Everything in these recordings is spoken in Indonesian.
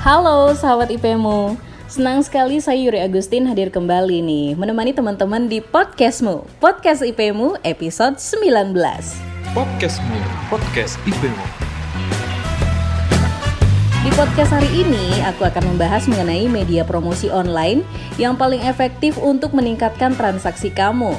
Halo sahabat IPmu Senang sekali saya Yuri Agustin hadir kembali nih Menemani teman-teman di podcastmu. Podcast IPmu episode 19 Podcastmu, podcast IPmu Di podcast hari ini aku akan membahas mengenai media promosi online Yang paling efektif untuk meningkatkan transaksi kamu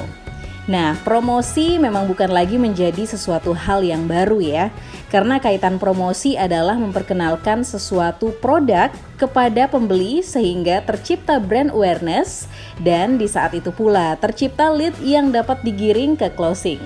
Nah, promosi memang bukan lagi menjadi sesuatu hal yang baru ya, karena kaitan promosi adalah memperkenalkan sesuatu produk kepada pembeli sehingga tercipta brand awareness dan di saat itu pula tercipta lead yang dapat digiring ke closing.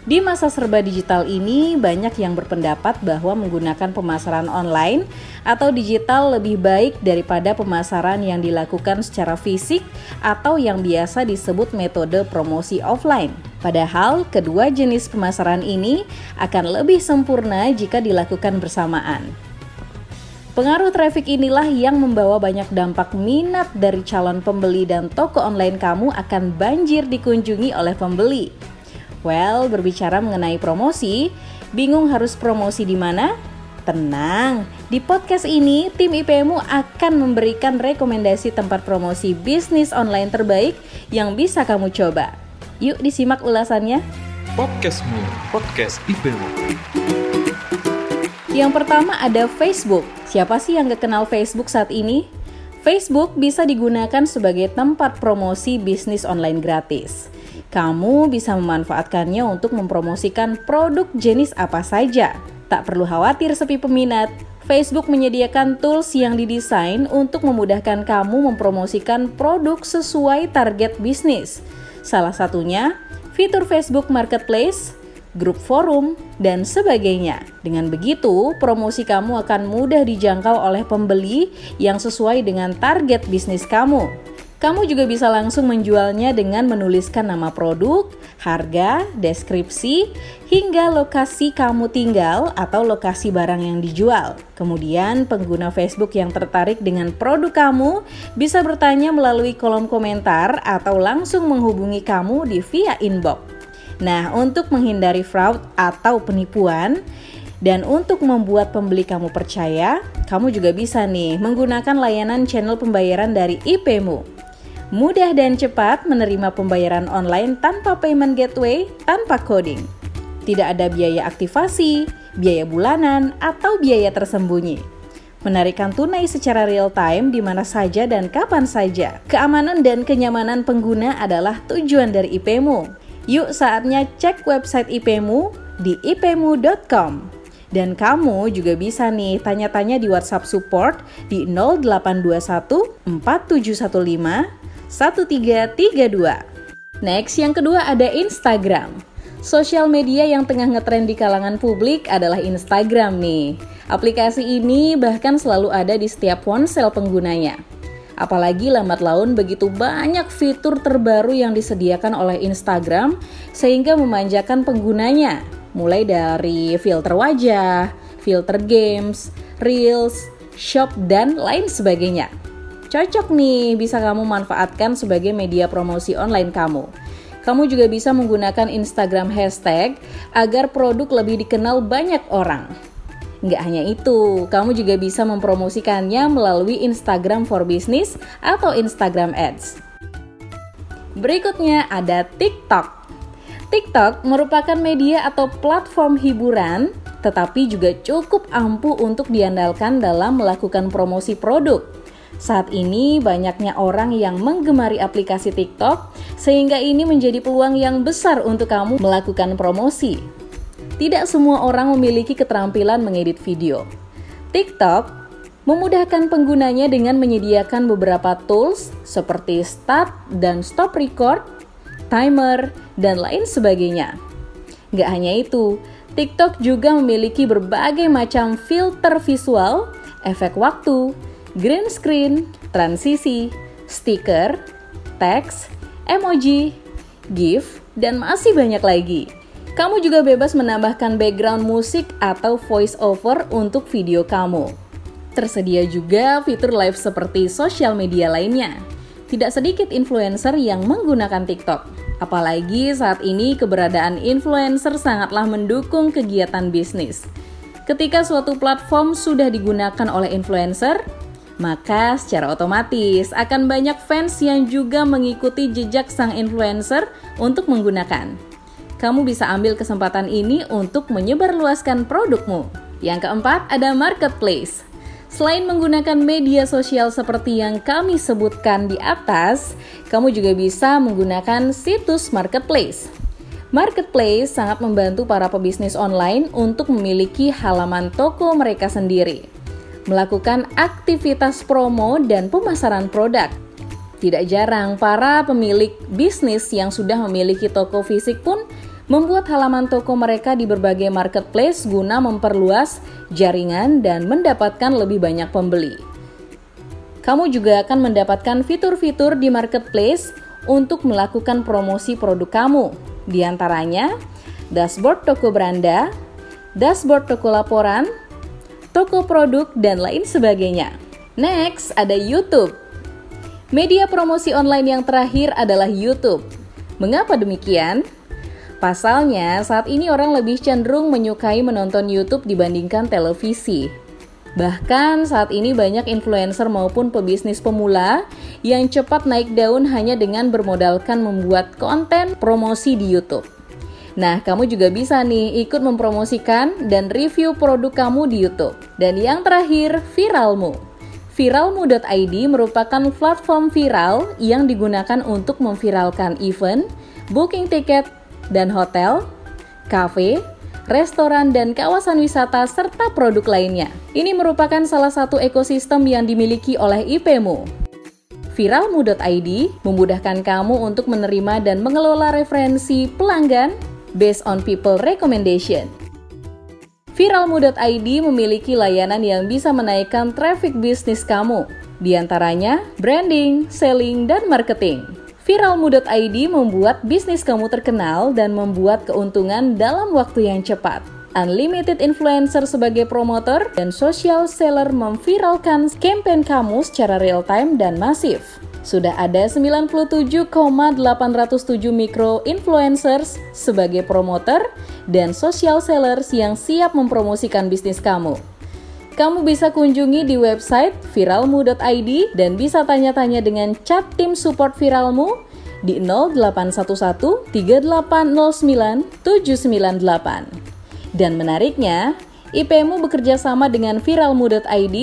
Di masa serba digital ini, banyak yang berpendapat bahwa menggunakan pemasaran online atau digital lebih baik daripada pemasaran yang dilakukan secara fisik atau yang biasa disebut metode promosi offline. Padahal, kedua jenis pemasaran ini akan lebih sempurna jika dilakukan bersamaan. Pengaruh traffic inilah yang membawa banyak dampak minat dari calon pembeli dan toko online kamu akan banjir dikunjungi oleh pembeli. Well, berbicara mengenai promosi, bingung harus promosi di mana? Tenang, di podcast ini tim IPMU akan memberikan rekomendasi tempat promosi bisnis online terbaik yang bisa kamu coba. Yuk disimak ulasannya. Podcastmu, podcast IPmu Yang pertama ada Facebook. Siapa sih yang gak kenal Facebook saat ini? Facebook bisa digunakan sebagai tempat promosi bisnis online gratis. Kamu bisa memanfaatkannya untuk mempromosikan produk jenis apa saja. Tak perlu khawatir sepi peminat. Facebook menyediakan tools yang didesain untuk memudahkan kamu mempromosikan produk sesuai target bisnis. Salah satunya fitur Facebook Marketplace, grup forum, dan sebagainya. Dengan begitu, promosi kamu akan mudah dijangkau oleh pembeli yang sesuai dengan target bisnis kamu. Kamu juga bisa langsung menjualnya dengan menuliskan nama produk, harga, deskripsi, hingga lokasi kamu tinggal atau lokasi barang yang dijual. Kemudian, pengguna Facebook yang tertarik dengan produk kamu bisa bertanya melalui kolom komentar atau langsung menghubungi kamu di via inbox. Nah, untuk menghindari fraud atau penipuan, dan untuk membuat pembeli kamu percaya, kamu juga bisa nih menggunakan layanan channel pembayaran dari IPmu. Mudah dan cepat menerima pembayaran online tanpa payment gateway, tanpa coding. Tidak ada biaya aktivasi, biaya bulanan, atau biaya tersembunyi. Menarikan tunai secara real time di mana saja dan kapan saja. Keamanan dan kenyamanan pengguna adalah tujuan dari IPmu. Yuk saatnya cek website IPmu di ipmu.com. Dan kamu juga bisa nih tanya-tanya di WhatsApp support di 0821 4715 1332. Next, yang kedua ada Instagram. Sosial media yang tengah ngetrend di kalangan publik adalah Instagram nih. Aplikasi ini bahkan selalu ada di setiap ponsel penggunanya. Apalagi lambat laun begitu banyak fitur terbaru yang disediakan oleh Instagram sehingga memanjakan penggunanya. Mulai dari filter wajah, filter games, reels, shop, dan lain sebagainya. Cocok nih, bisa kamu manfaatkan sebagai media promosi online kamu. Kamu juga bisa menggunakan Instagram hashtag agar produk lebih dikenal banyak orang. Nggak hanya itu, kamu juga bisa mempromosikannya melalui Instagram for Business atau Instagram Ads. Berikutnya ada TikTok. TikTok merupakan media atau platform hiburan, tetapi juga cukup ampuh untuk diandalkan dalam melakukan promosi produk. Saat ini banyaknya orang yang menggemari aplikasi TikTok sehingga ini menjadi peluang yang besar untuk kamu melakukan promosi. Tidak semua orang memiliki keterampilan mengedit video. TikTok memudahkan penggunanya dengan menyediakan beberapa tools seperti start dan stop record, timer, dan lain sebagainya. Gak hanya itu, TikTok juga memiliki berbagai macam filter visual, efek waktu, green screen, transisi, stiker, teks, emoji, GIF, dan masih banyak lagi. Kamu juga bebas menambahkan background musik atau voice over untuk video kamu. Tersedia juga fitur live seperti sosial media lainnya. Tidak sedikit influencer yang menggunakan TikTok. Apalagi saat ini keberadaan influencer sangatlah mendukung kegiatan bisnis. Ketika suatu platform sudah digunakan oleh influencer, Maka secara otomatis akan banyak fans yang juga mengikuti jejak sang influencer untuk menggunakan. Kamu bisa ambil kesempatan ini untuk menyebarluaskan produkmu. Yang keempat ada marketplace. Selain menggunakan media sosial seperti yang kami sebutkan di atas, kamu juga bisa menggunakan situs marketplace. Marketplace sangat membantu para pebisnis online untuk memiliki halaman toko mereka sendiri, melakukan aktivitas promo dan pemasaran produk. Tidak jarang para pemilik bisnis yang sudah memiliki toko fisik pun membuat halaman toko mereka di berbagai marketplace guna memperluas jaringan dan mendapatkan lebih banyak pembeli. Kamu juga akan mendapatkan fitur-fitur di marketplace untuk melakukan promosi produk kamu. Di antaranya, dashboard toko beranda, dashboard toko laporan, toko produk, dan lain sebagainya. Next, ada YouTube. Media promosi online yang terakhir adalah YouTube. Mengapa demikian? Pasalnya, saat ini orang lebih cenderung menyukai menonton YouTube dibandingkan televisi. Bahkan saat ini banyak influencer maupun pebisnis pemula yang cepat naik daun hanya dengan bermodalkan membuat konten promosi di YouTube. Nah, kamu juga bisa nih ikut mempromosikan dan review produk kamu di YouTube. Dan yang terakhir, Viralmu. Viralmu.id merupakan platform viral yang digunakan untuk memviralkan event, booking tiket, dan hotel, kafe, restoran, dan kawasan wisata, serta produk lainnya. Ini merupakan salah satu ekosistem yang dimiliki oleh IPmu. Viralmu.id memudahkan kamu untuk menerima dan mengelola referensi pelanggan based on people recommendation. Viralmu.id memiliki layanan yang bisa menaikkan traffic bisnis kamu, di antaranya branding, selling, dan marketing. Viralmu.id membuat bisnis kamu terkenal dan membuat keuntungan dalam waktu yang cepat. Unlimited influencer sebagai promotor dan social seller memviralkan campaign kamu secara real time dan masif. Sudah ada 97,807 mikro influencers sebagai promotor dan social sellers yang siap mempromosikan bisnis kamu. Kamu bisa kunjungi di website viralmu.id dan bisa tanya-tanya dengan chat tim support Viralmu di 0811 3809 798. Dan menariknya, IPmu bekerja sama dengan viralmu.id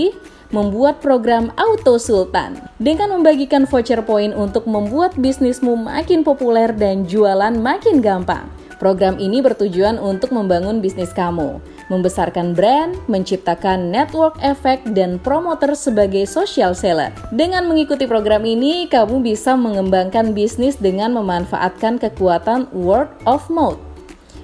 membuat program Auto Sultan dengan membagikan voucher poin untuk membuat bisnismu makin populer dan jualan makin gampang. Program ini bertujuan untuk membangun bisnis kamu, membesarkan brand, menciptakan network effect, dan promoter sebagai social seller. Dengan mengikuti program ini, kamu bisa mengembangkan bisnis dengan memanfaatkan kekuatan word of mouth.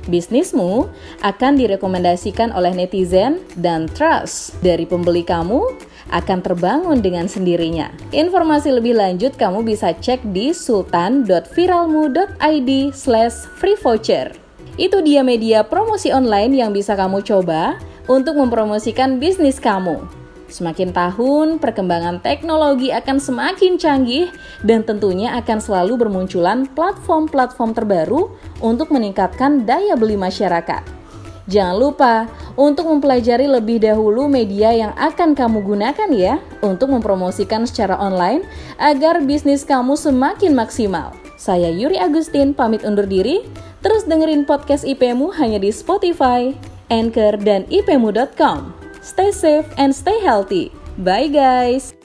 Bisnismu akan direkomendasikan oleh netizen dan trust dari pembeli kamu akan terbangun dengan sendirinya. Informasi lebih lanjut kamu bisa cek di sultan.viralmu.id slash free voucher. Itu dia media promosi online yang bisa kamu coba untuk mempromosikan bisnis kamu. Semakin tahun, perkembangan teknologi akan semakin canggih dan tentunya akan selalu bermunculan platform-platform terbaru untuk meningkatkan daya beli masyarakat. Jangan lupa untuk mempelajari lebih dahulu media yang akan kamu gunakan ya untuk mempromosikan secara online agar bisnis kamu semakin maksimal. Saya Yuri Agustin pamit undur diri. Terus dengerin podcast IPmu hanya di Spotify, Anchor, dan ipmu.com. Stay safe and stay healthy. Bye guys!